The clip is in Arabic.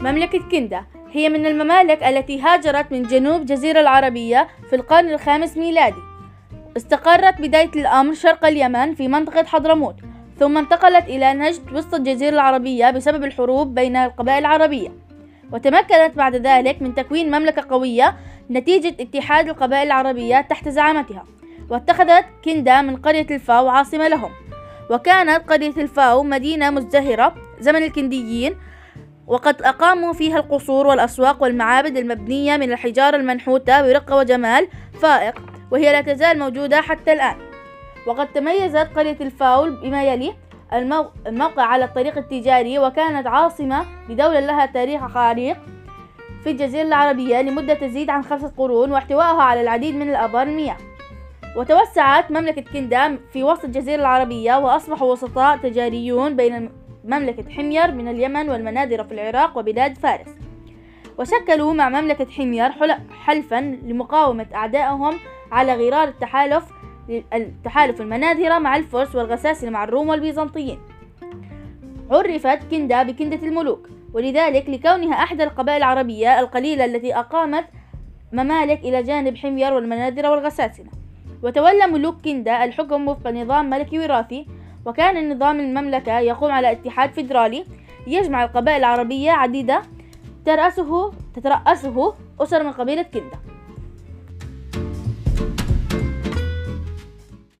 مملكة كندا هي من الممالك التي هاجرت من جنوب الجزيرة العربية في القرن الخامس ميلادي. استقرت بداية الأمر شرق اليمن في منطقة حضرموت ثم انتقلت إلى نجد وسط الجزيرة العربية بسبب الحروب بين القبائل العربية. وتمكنت بعد ذلك من تكوين مملكة قوية نتيجة اتحاد القبائل العربية تحت زعامتها. واتخذت كندا من قرية الفاو عاصمة لهم. وكانت قرية الفاو مدينة مزدهرة زمن الكنديين وقد أقاموا فيها القصور والأسواق والمعابد المبنية من الحجارة المنحوتة برقة وجمال فائق وهي لا تزال موجودة حتى الآن. وقد تميزت قرية الفاول بما يلي الموقع على الطريق التجاري وكانت عاصمة لدولة لها تاريخ عريق في الجزيرة العربية لمدة تزيد عن خمسة قرون واحتوائها على العديد من الآبار المياه وتوسعت مملكة كندا في وسط الجزيرة العربية وأصبحوا وسطاء تجاريون بين مملكة حمير من اليمن والمناذرة في العراق وبلاد فارس. وشكلوا مع مملكة حمير حلفا لمقاومة أعدائهم على غرار التحالف التحالف المناذرة مع الفرس والغساسنة مع الروم والبيزنطيين. عرفت كندا بكندة الملوك ولذلك لكونها أحدى القبائل العربية القليلة التي أقامت ممالك إلى جانب حمير والمناذرة والغساسنة وتولى ملوك كندا الحكم وفق نظام ملكي وراثي وكان النظام المملكة يقوم على اتحاد فيدرالي يجمع القبائل العربية عديدة ترأسه تترأسه أسر من قبيلة كندا.